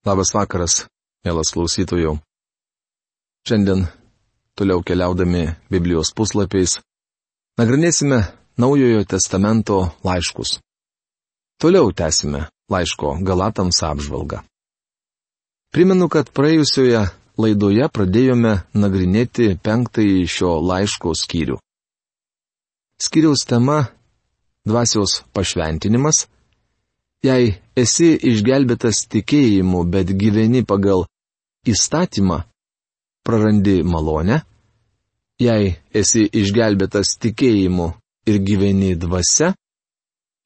Labas vakaras, mielas klausytojų. Šiandien, toliau keliaudami Biblijos puslapiais, nagrinėsime Naujojo testamento laiškus. Toliau tęsime laiško Galatams apžvalgą. Primenu, kad praėjusioje laidoje pradėjome nagrinėti penktąjį šio laiško skyrių. Skyriaus tema - dvasios pašventinimas Jei esi išgelbėtas tikėjimu, bet gyveni pagal įstatymą, prarandi malonę. Jei esi išgelbėtas tikėjimu ir gyveni dvasia,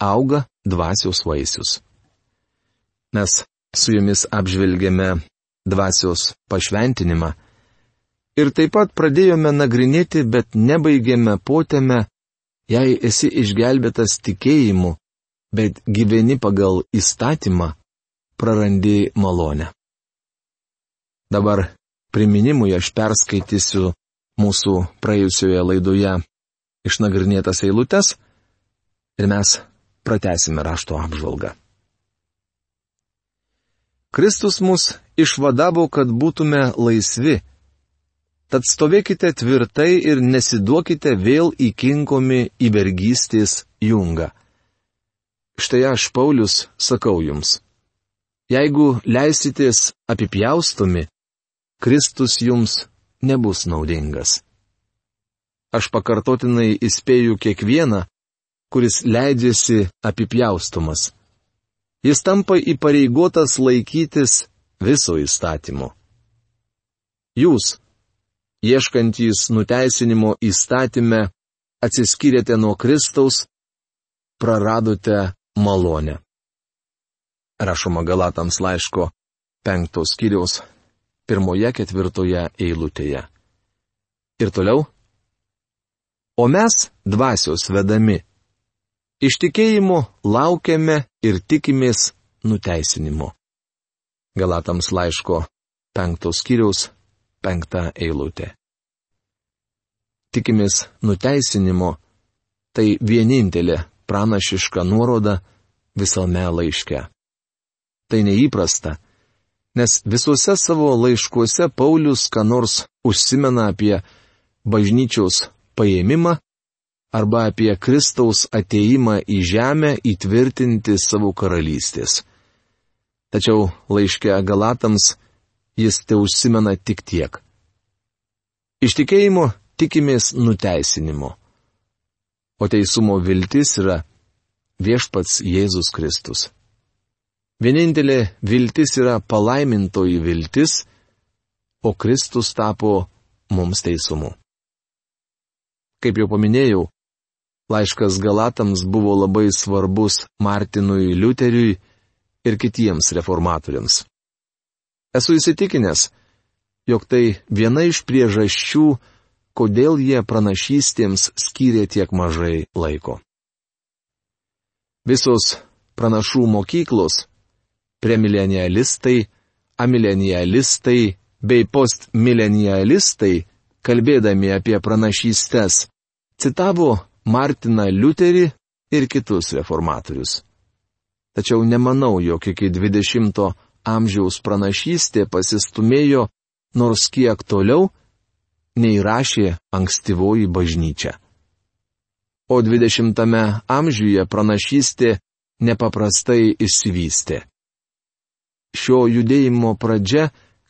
auga dvasios vaisius. Mes su jumis apžvelgėme dvasios pašventinimą ir taip pat pradėjome nagrinėti, bet nebaigėme potėme, jei esi išgelbėtas tikėjimu, bet gyveni pagal įstatymą, prarandi malonę. Dabar priminimui aš perskaitysiu mūsų praėjusioje laidoje išnagrinėtas eilutes ir mes pratesime rašto apžvalgą. Kristus mus išvadavo, kad būtume laisvi. Tad stovėkite tvirtai ir nesiduokite vėl įkinkomi į vergystės jungą. Štai aš, Paulius, sakau jums. Jeigu leisitės apipjaustomi, Kristus jums nebus naudingas. Aš pakartotinai įspėju kiekvieną, kuris leidžiasi apipjaustomas. Jis tampa įpareigotas laikytis viso įstatymo. Jūs, ieškantys nuteisinimo įstatymę, atsiskyrėte nuo Kristaus, praradote malonę. Rašoma Galatams laiško penktos skyriaus pirmoje ketvirtoje eilutėje. Ir toliau. O mes dvasios vedami. Iš tikėjimo laukiame ir tikimės nuteisinimo. Galatams laiško penktos skyriaus penkta eilutė. Tikimės nuteisinimo - tai vienintelė pranašiška nuoroda visame laiške. Tai neįprasta, nes visuose savo laiškuose Paulius ką nors užsimena apie bažnyčios paėmimą arba apie Kristaus ateimą į žemę įtvirtinti savo karalystės. Tačiau laiške Galatams jis te užsimena tik tiek. Iš tikėjimo tikimės nuteisinimo o teisumo viltis yra viešpats Jėzus Kristus. Vienintelė viltis yra palaimintoji viltis, o Kristus tapo mums teisumu. Kaip jau paminėjau, laiškas Galatams buvo labai svarbus Martinui Liuteriui ir kitiems reformatoriams. Esu įsitikinęs, jog tai viena iš priežasčių, kodėl jie pranašystėms skyrė tiek mažai laiko. Visos pranašų mokyklos - premilenialistai, amilenialistai bei postmilenialistai, kalbėdami apie pranašystės, citavo Martiną Liuterį ir kitus reformatorius. Tačiau nemanau, jog iki 20 amžiaus pranašystė pasistumėjo nors kiek toliau, nei rašė ankstyvoji bažnyčia. O 20-ame amžiuje pranašystė nepaprastai išsivystė. Šio judėjimo pradžia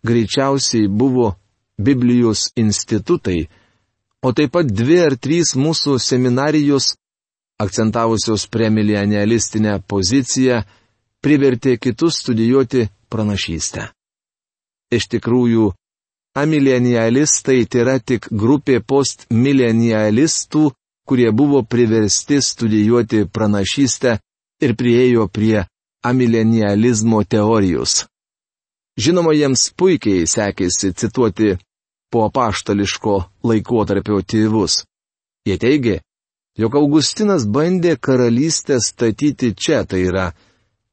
greičiausiai buvo Biblijos institutai, o taip pat dvi ar trys mūsų seminarijos, akcentavusios premilianialistinę poziciją, privertė kitus studijuoti pranašystę. Iš tikrųjų, Amilenialistai tai yra tik grupė postmilenialistų, kurie buvo priversti studijuoti pranašystę ir priejo prie amilenializmo teorijos. Žinoma, jiems puikiai sekėsi cituoti po apaštališko laikotarpio tėvus. Jie teigė, jog Augustinas bandė karalystę statyti čia, tai yra,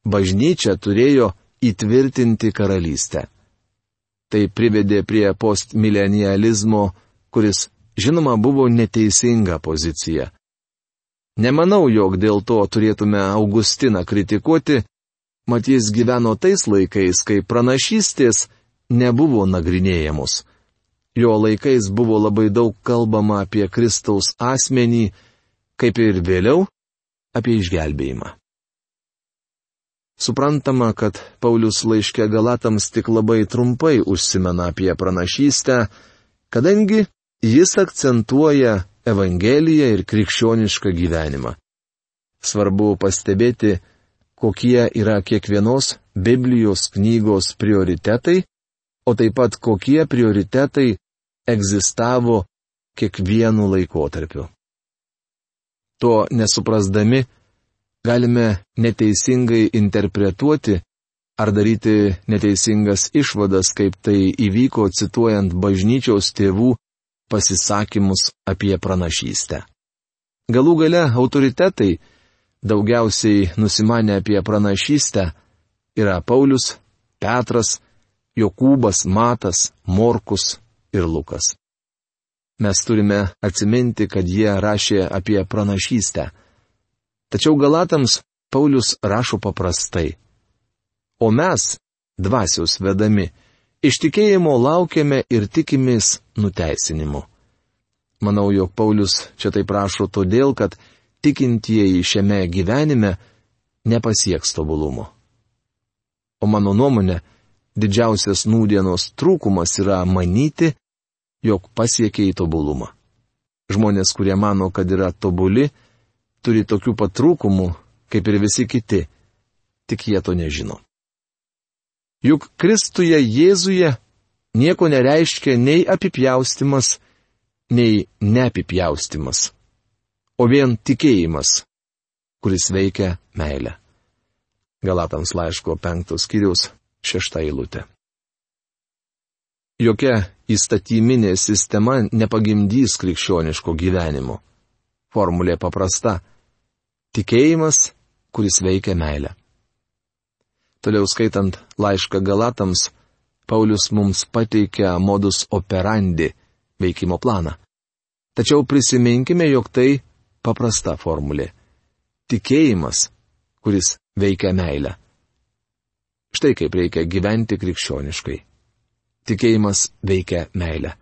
bažnyčia turėjo įtvirtinti karalystę. Tai privedė prie postmilenializmo, kuris, žinoma, buvo neteisinga pozicija. Nemanau, jog dėl to turėtume Augustiną kritikuoti, Matys gyveno tais laikais, kai pranašystės nebuvo nagrinėjamos. Jo laikais buvo labai daug kalbama apie Kristaus asmenį, kaip ir vėliau apie išgelbėjimą. Suprantama, kad Paulius laiškė Galatams tik labai trumpai užsimena apie pranašystę, kadangi jis akcentuoja Evangeliją ir krikščionišką gyvenimą. Svarbu pastebėti, kokie yra kiekvienos Biblijos knygos prioritetai, o taip pat kokie prioritetai egzistavo kiekvienu laikotarpiu. To nesuprasdami, galime neteisingai interpretuoti ar daryti neteisingas išvadas, kaip tai įvyko cituojant bažnyčiaus tėvų pasisakymus apie pranašystę. Galų gale autoritetai, daugiausiai nusimanę apie pranašystę, yra Paulius, Petras, Jokūbas, Matas, Morkus ir Lukas. Mes turime atsiminti, kad jie rašė apie pranašystę. Tačiau Galatams Paulius rašo paprastai. O mes, dvasios vedami, iš tikėjimo laukiame ir tikimės nuteisinimu. Manau, jog Paulius čia taip prašo todėl, kad tikintieji šiame gyvenime nepasieks tobulumo. O mano nuomonė, didžiausias nūdienos trūkumas yra manyti, jog pasiekia į tobulumą. Žmonės, kurie mano, kad yra tobuli, turi tokių pat trūkumų, kaip ir visi kiti, tik jie to nežino. Juk Kristuje Jėzuje nieko nereiškia nei apipjaustimas, nei neapipjaustimas o vien tikėjimas, kuris veikia meilę. Galatams laiško penktos skyrius šešta eilutė. Jokia įstatyminė sistema nepagimdys krikščioniško gyvenimo. Formulė paprasta - tikėjimas, kuris veikia meilę. Toliau skaitant laišką Galatams, Paulius mums pateikia modus operandi veikimo planą. Tačiau prisiminkime, jog tai paprasta formulė. Tikėjimas, kuris veikia meilę. Štai kaip reikia gyventi krikščioniškai. Tikėjimas veikia meilę.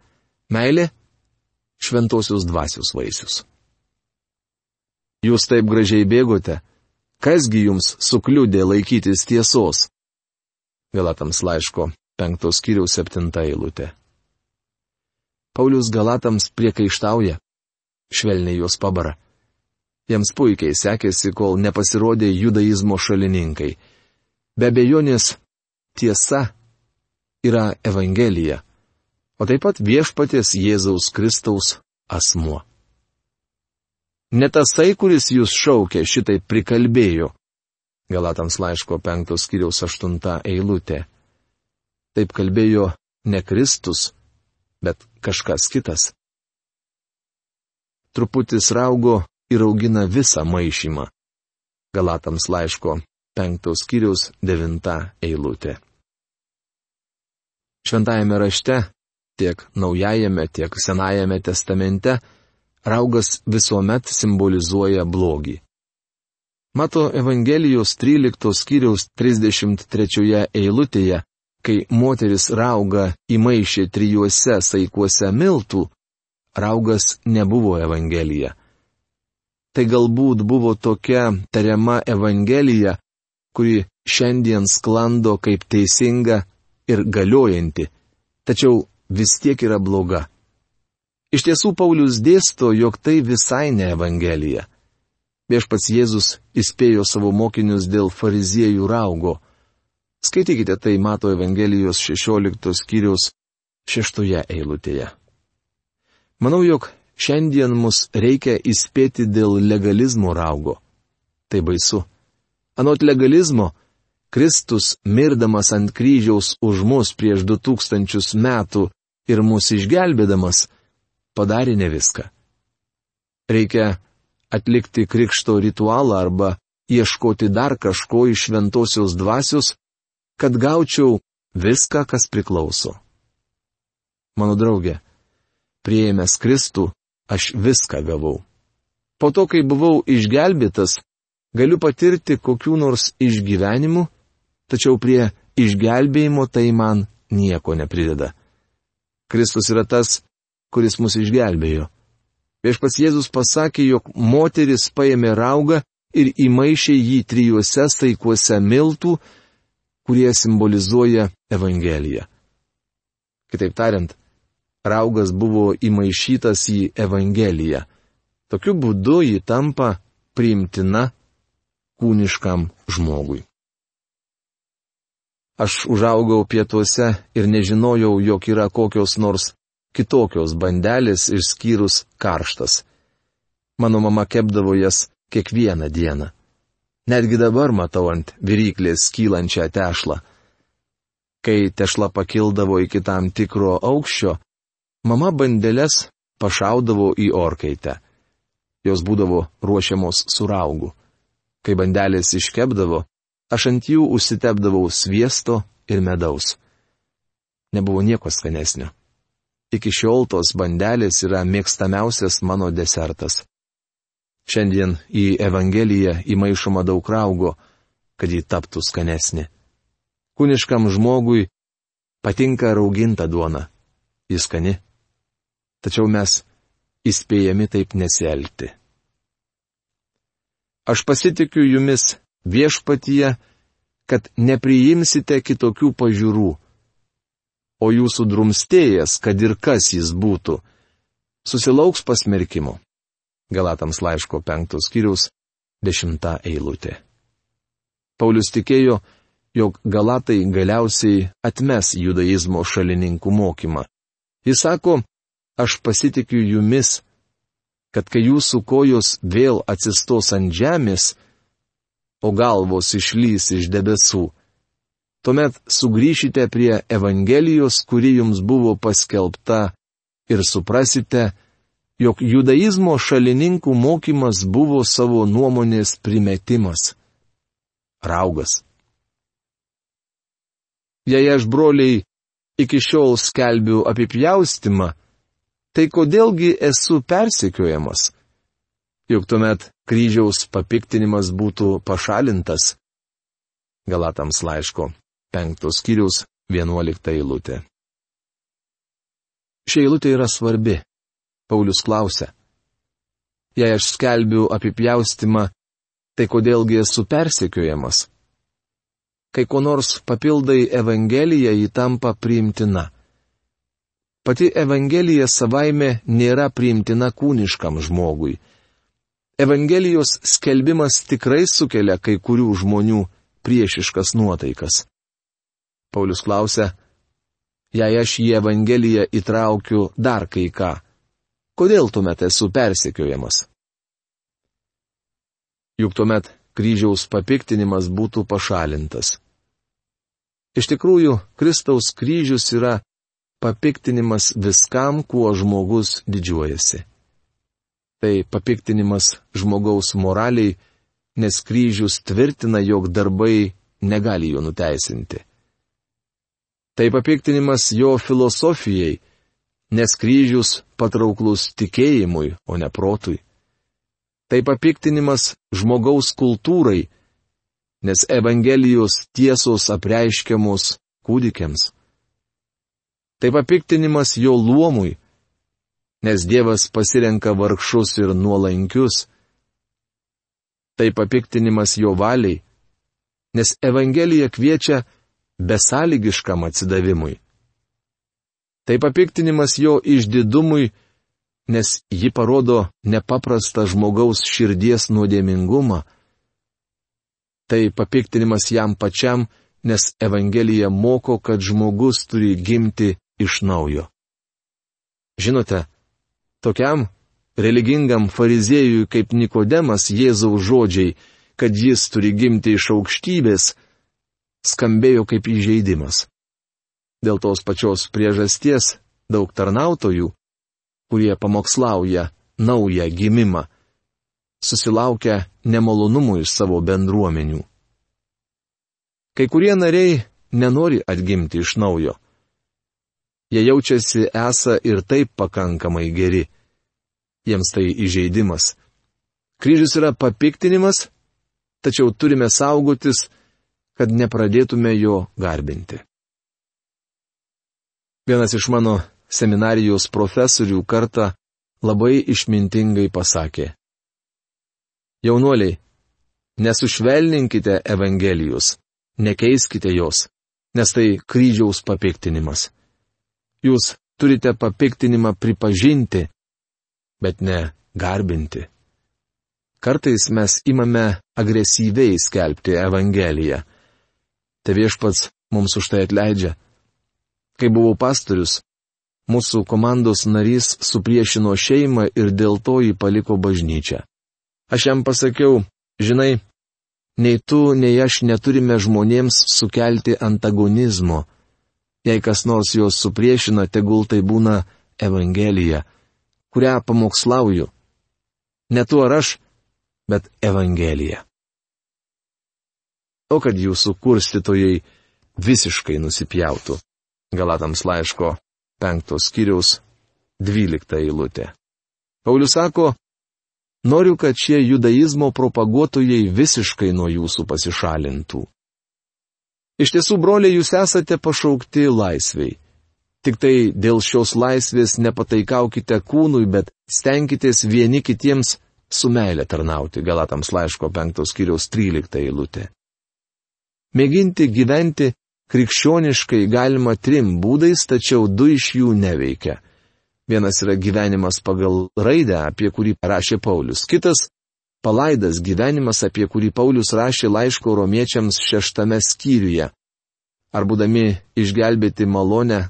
Meilė - šventosios dvasios vaisius. Jūs taip gražiai bėgote, kasgi jums sukliudė laikytis tiesos? Galatams laiško penktos kiriaus septinta eilutė. Paulius Galatams priekaištauja, švelniai juos pabara. Jiems puikiai sekėsi, kol nepasirodė judaizmo šalininkai. Be bejonės, tiesa yra Evangelija, o taip pat viešpatės Jėzaus Kristaus asmuo. Ne tasai, kuris jūs šaukė, šitai prikalbėjo. Galatams laiško penktos kiriaus aštunta eilutė. Taip kalbėjo ne Kristus, bet kažkas kitas. Truputis raugo ir augina visą maišymą. Galatams laiško penktos kiriaus devinta eilutė. Šventajame rašte, tiek naujajame, tiek senajame testamente, raugas visuomet simbolizuoja blogį. Mato Evangelijos 13 skyriaus 33 eilutėje, kai moteris rauga įmaišė trijuose saikuose miltų, raugas nebuvo Evangelija tai galbūt buvo tokia tariama Evangelija, kuri šiandien sklando kaip teisinga ir galiojanti, tačiau vis tiek yra bloga. Iš tiesų Paulius dėsto, jog tai visai ne Evangelija. Viešpats Jėzus įspėjo savo mokinius dėl fariziejų raugo. Skaitykite tai Mato Evangelijos 16 skyriaus 6 eilutėje. Manau, jog Šiandien mus reikia įspėti dėl legalizmo raugo. Tai baisu. Anot legalizmo, Kristus mirdamas ant kryžiaus už mus prieš du tūkstančius metų ir mus išgelbėdamas, padarė ne viską. Reikia atlikti krikšto ritualą arba ieškoti dar kažko iš šventosios dvasios, kad gaučiau viską, kas priklauso. Mano draugė, prieėmęs Kristų, aš viską gavau. Po to, kai buvau išgelbėtas, galiu patirti kokių nors išgyvenimų, tačiau prie išgelbėjimo tai man nieko neprideda. Kristus yra tas, kuris mus išgelbėjo. Viešpats Jėzus pasakė, jog moteris paėmė raugą ir įmaišė jį trijuose staikuose miltų, kurie simbolizuoja Evangeliją. Kitaip tariant, raugas buvo įmaišytas į Evangeliją. Tokiu būdu ji tampa priimtina kūniškam žmogui. Aš užaugau pietuose ir nežinojau, jog yra kokios nors kitokios bandelės išskyrus karštas. Mano mama kepdavo jas kiekvieną dieną. Netgi dabar matau ant viryklės kylančią tešlą. Kai tešla pakildavo iki tam tikro aukščio, mama bandelės pašaudavo į orkaitę. Jos būdavo ruošiamos su raugu. Kai bandelės iškepdavo, Aš ant jų užsitepdavau sviesto ir medaus. Nebuvo nieko skanesnio. Iki šiol tos bandelės yra mėgstamiausias mano desertas. Šiandien į Evangeliją įmaišoma daug raugo, kad ji taptų skanesnė. Kūniškam žmogui patinka rauginta duona. Jis skani. Tačiau mes įspėjami taip nesielgti. Aš pasitikiu jumis viešpatyje, kad nepriimsite kitokių pažiūrų. O jūsų drumstėjas, kad ir kas jis būtų, susilauks pasmerkimo. Galatams laiško penktos skyriaus dešimta eilutė. Paulius tikėjo, jog Galatai galiausiai atmes judaizmo šalininkų mokymą. Jis sako, aš pasitikiu jumis, kad kai jūsų kojos vėl atsistos ant žemės, o galvos išlys iš debesų. Tuomet sugrįšite prie Evangelijos, kuri jums buvo paskelbta ir suprasite, jog judaizmo šalininkų mokymas buvo savo nuomonės primetimas. Raugas. Jei aš broliai iki šiol skelbiu apipjaustimą, tai kodėlgi esu persekiojamas? juk tuomet kryžiaus papiktinimas būtų pašalintas. Galatams laiško penktos skyrius vienuolikta eilutė. Ši eilutė yra svarbi. Paulius klausia. Jei aš skelbiu apipjaustimą, tai kodėlgi esu persekiojamas? Kai ko nors papildai Evangeliją, ji tampa priimtina. Pati Evangelija savaime nėra priimtina kūniškam žmogui Evangelijos skelbimas tikrai sukelia kai kurių žmonių priešiškas nuotaikas. Paulius klausia, jei aš į Evangeliją įtraukiu dar kai ką, kodėl tuomet esu persekiojamas? Juk tuomet kryžiaus papiktinimas būtų pašalintas. Iš tikrųjų, Kristaus kryžius yra papiktinimas viskam, kuo žmogus didžiuojasi tai papiktinimas žmogaus moraliai, nes kryžius tvirtina, jog darbai negali jo nuteisinti. Tai papiktinimas jo filosofijai, nes kryžius patrauklus tikėjimui, o ne protui. Tai papiktinimas žmogaus kultūrai, nes Evangelijos tiesos apreiškiamos kūdikiams. Tai papiktinimas jo luomui, nes Dievas pasirenka vargšus ir nuolankius. Tai papiktinimas jo valiai, nes Evangelija kviečia besąlygiškam atsidavimui. Tai papiktinimas jo išdidumui, nes ji parodo nepaprastą žmogaus širdies nuodėmingumą. Tai papiktinimas jam pačiam, nes Evangelija moko, kad žmogus turi gimti iš naujo. Žinote, Tokiam religingam fariziejui kaip Nikodemas Jėzaus žodžiai, kad jis turi gimti iš aukštybės, skambėjo kaip įžeidimas. Dėl tos pačios priežasties daug tarnautojų, kurie pamokslauja naują gimimą, susilaukia nemalonumų iš savo bendruomenių. Kai kurie nariai nenori atgimti iš naujo. Jie jaučiasi esą ir taip pakankamai geri. Jiems tai įžeidimas. Kryžius yra papiktinimas, tačiau turime saugotis, kad nepradėtume jo garbinti. Vienas iš mano seminarijos profesorių kartą labai išmintingai pasakė. Jaunuoliai, nesušvelninkite Evangelijos, nekeiskite jos, nes tai kryžiaus papiktinimas. Jūs turite papiktinimą pripažinti, bet ne garbinti. Kartais mes imame agresyviai skelbti Evangeliją. Te viešpats mums už tai atleidžia. Kai buvau pastorius, mūsų komandos narys supriešino šeimą ir dėl to jį paliko bažnyčią. Aš jam pasakiau, žinai, nei tu, nei aš neturime žmonėms sukelti antagonizmo. Jei kas nors juos supriešina, tegul tai būna Evangelija, kurią pamokslauju. Ne tu ar aš, bet Evangelija. O kad jūsų kurstytojai visiškai nusipjautų. Galatams laiško penktos skyriaus dvylikta eilutė. Paulius sako, noriu, kad šie judaizmo propaguotojai visiškai nuo jūsų pasišalintų. Iš tiesų, broliai, jūs esate pašaukti laisviai. Tik tai dėl šios laisvės nepataikaukite kūnui, bet stenkitės vieni kitiems su meilė tarnauti. Galatams laiško 5 skyriaus 13 eilutė. Mėginti gyventi krikščioniškai galima trim būdais, tačiau du iš jų neveikia. Vienas yra gyvenimas pagal raidę, apie kurį parašė Paulius. Kitas palaidas gyvenimas, apie kurį Paulius rašė laiško romiečiams šeštame skyriuje. Ar būdami išgelbėti malonę,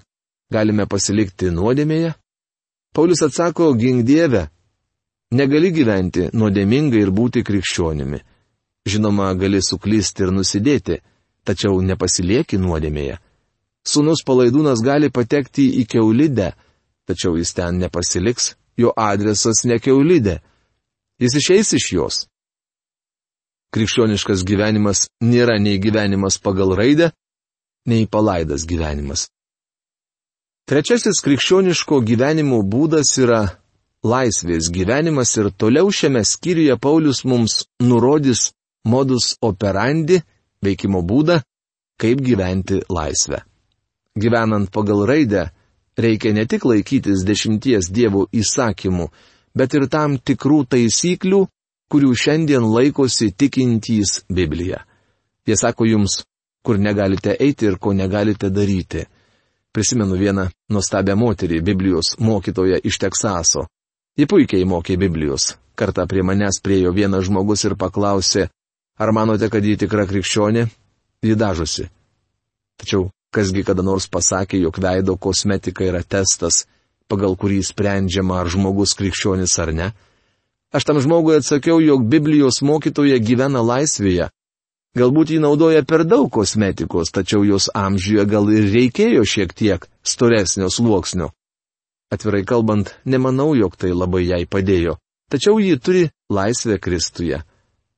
galime pasilikti nuodėmėje? Paulius atsako, gink Dievę. Negali gyventi nuodėmingai ir būti krikščionimi. Žinoma, gali suklysti ir nusidėti, tačiau nepasilieki nuodėmėje. Sūnus palaidūnas gali patekti į keulidę, tačiau jis ten nepasiliks, jo adresas ne keulidė Jis išeis iš jos. Krikščioniškas gyvenimas nėra nei gyvenimas pagal raidę, nei palaidas gyvenimas. Trečiasis krikščioniško gyvenimo būdas yra laisvės gyvenimas ir toliau šiame skyriuje Paulius mums nurodys modus operandi, veikimo būdą, kaip gyventi laisvę. Gyvenant pagal raidę, reikia ne tik laikytis dešimties dievų įsakymų, bet ir tam tikrų taisyklių, kurių šiandien laikosi tikintys Biblija. Jie sako jums, kur negalite eiti ir ko negalite daryti. Prisimenu vieną nuostabią moterį, Biblijos mokytoją iš Teksaso. Ji puikiai mokė Biblijos. Kartą prie manęs priejo vienas žmogus ir paklausė, ar manote, kad ji tikra krikščionė? Ji dažosi. Tačiau kasgi kada nors pasakė, jog veido kosmetika yra testas, pagal kurį sprendžiama, ar žmogus krikščionis ar ne. Aš tam žmogui atsakiau, jog Biblijos mokytoja gyvena laisvėje. Galbūt jį naudoja per daug kosmetikos, tačiau jos amžiuje gal ir reikėjo šiek tiek storesnio sluoksnio. Atvirai kalbant, nemanau, jog tai labai jai padėjo. Tačiau ji turi laisvę Kristuje.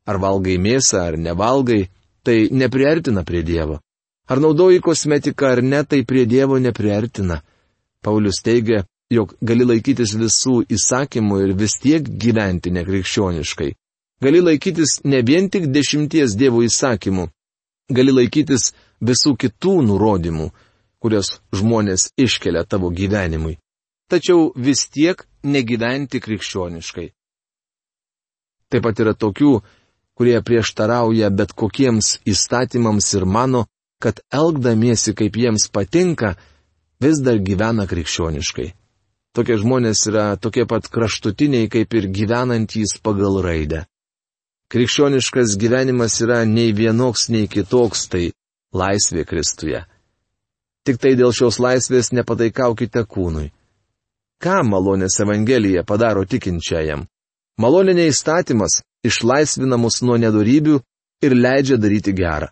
Ar valgai mėsą, ar nevalgai, tai nepriartina prie Dievo. Ar naudoji kosmetiką ar ne, tai prie Dievo nepriartina. Paulius teigia, jog gali laikytis visų įsakymų ir vis tiek gyventi nekrikščioniškai. Gali laikytis ne vien tik dešimties Dievo įsakymų, gali laikytis visų kitų nurodymų, kurios žmonės iškelia tavo gyvenimui. Tačiau vis tiek negyventi krikščioniškai. Taip pat yra tokių, kurie prieštarauja bet kokiems įstatymams ir mano, kad elgdamiesi kaip jiems patinka, vis dar gyvena krikščioniškai. Tokie žmonės yra tokie pat kraštutiniai kaip ir gyvenantys pagal raidę. Krikščioniškas gyvenimas yra nei vienoks, nei kitoks, tai laisvė Kristuje. Tik tai dėl šios laisvės nepataikaukite kūnui. Ką malonės Evangelija padaro tikinčiajam? Maloninė įstatymas išlaisvina mus nuo nedarybių ir leidžia daryti gerą.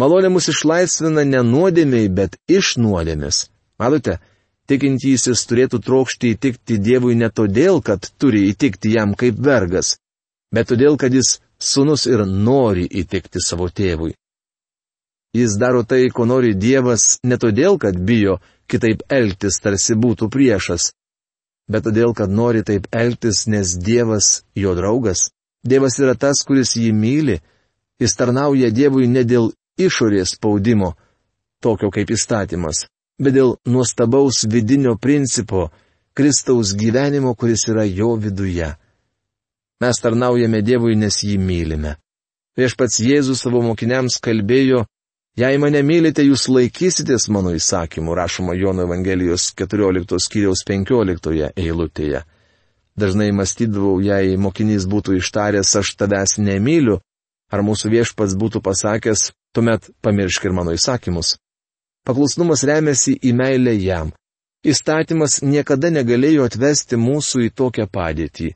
Malonė mus išlaisvina ne nuodėmiai, bet iš nuodėmės. Matote, tikintysis turėtų trokšti įtikti Dievui ne todėl, kad turi įtikti jam kaip vergas, bet todėl, kad jis sunus ir nori įtikti savo tėvui. Jis daro tai, ko nori Dievas, ne todėl, kad bijo kitaip elgtis, tarsi būtų priešas, bet todėl, kad nori taip elgtis, nes Dievas jo draugas. Dievas yra tas, kuris jį myli, jis tarnauja Dievui ne dėl išorės spaudimo, tokio kaip įstatymas, bet dėl nuostabaus vidinio principo, Kristaus gyvenimo, kuris yra jo viduje. Mes tarnaujame Dievui, nes jį mylime. Viešpats Jėzus savo mokiniams kalbėjo, jei mane mylite, jūs laikysitės mano įsakymų, rašoma Jono Evangelijos 14 skyriaus 15 eilutėje. Dažnai mąstydavau, jei mokinys būtų ištaręs aš tavęs nemyliu, ar mūsų viešpats būtų pasakęs, tuomet pamiršk ir mano įsakymus. Paklusnumas remiasi į meilę jam. Įstatymas niekada negalėjo atvesti mūsų į tokią padėtį.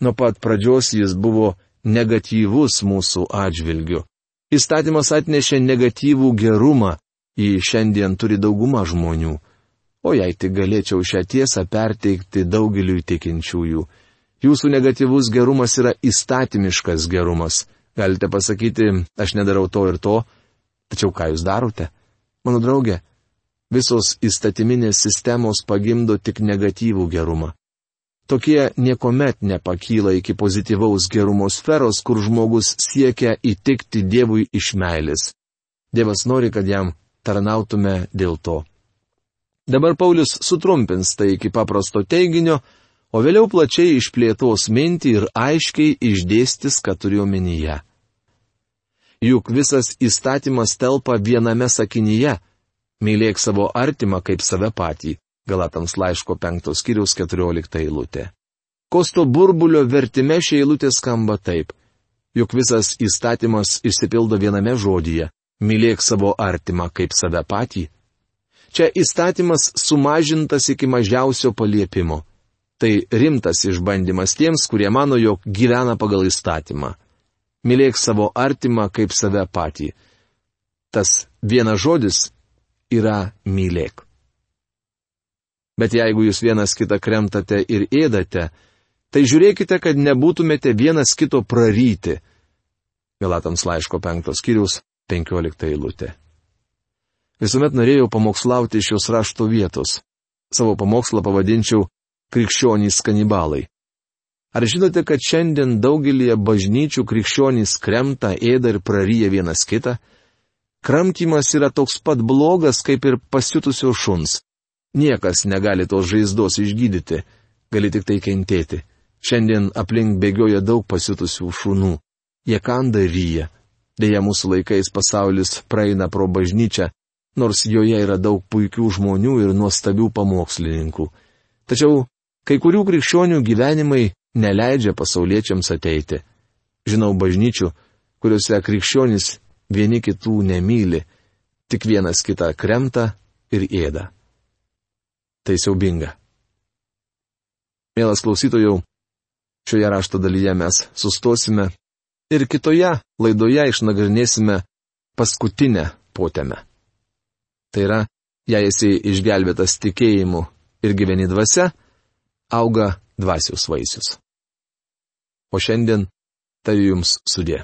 Nuo pat pradžios jis buvo negatyvus mūsų atžvilgiu. Įstatymas atnešė negatyvų gerumą, jį šiandien turi dauguma žmonių. O jei tik galėčiau šią tiesą perteikti daugeliu tikinčiųjų. Jūsų negatyvus gerumas yra įstatymiškas gerumas. Galite pasakyti, aš nedarau to ir to, tačiau ką jūs darote? Mano draugė, visos įstatyminės sistemos pagimdo tik negatyvų gerumą. Tokie niekuomet nepakyla iki pozityvaus gerumo sferos, kur žmogus siekia įtikti Dievui iš meilės. Dievas nori, kad jam tarnautume dėl to. Dabar Paulius sutrumpins tai iki paprasto teiginio, o vėliau plačiai išplėtos mintį ir aiškiai išdėstis, ką turiu omenyje. Juk visas įstatymas telpa viename sakinyje - mylėk savo artimą kaip save patį. Galatams laiško 5 skyriaus 14 eilutė. Kosto burbulio vertime šia eilutė skamba taip. Juk visas įstatymas išsipildo viename žodyje - mylėk savo artimą kaip save patį. Čia įstatymas sumažintas iki mažiausio paliepimo. Tai rimtas išbandymas tiems, kurie mano, jog gyvena pagal įstatymą. Mylėk savo artimą kaip save patį. Tas vienas žodis yra mylėk. Bet jeigu jūs vienas kitą kremtate ir ėdate, tai žiūrėkite, kad nebūtumėte vienas kito praryti. Galatams laiško penktos kiriaus penkiolikta eilutė. Visuomet norėjau pamokslauti šios rašto vietos. Savo pamokslą pavadinčiau Krikščionys kanibalai. Ar žinote, kad šiandien daugelie bažnyčių krikščionys kremta, ėda ir praryja vienas kitą? Kramtymas yra toks pat blogas kaip ir pasiutusio šuns. Niekas negali tos žaizdos išgydyti, gali tik tai kentėti. Šiandien aplink bėgioja daug pasiutusių šunų. Jie kanda ryja. Deja, mūsų laikais pasaulis praeina pro bažnyčią, nors joje yra daug puikių žmonių ir nuostabių pamokslininkų. Tačiau kai kurių krikščionių gyvenimai neleidžia pasauliečiams ateiti. Žinau bažnyčių, kuriuose krikščionys vieni kitų nemyli, tik vienas kitą kremta ir ėda. Tai siaubinga. Mielas klausytojau, šioje rašto dalyje mes sustosime ir kitoje laidoje išnagrinėsime paskutinę potėmę. Tai yra, jei esi išgelbėtas tikėjimu ir gyveni dvasia, auga dvasios vaisius. O šiandien tai jums sudė.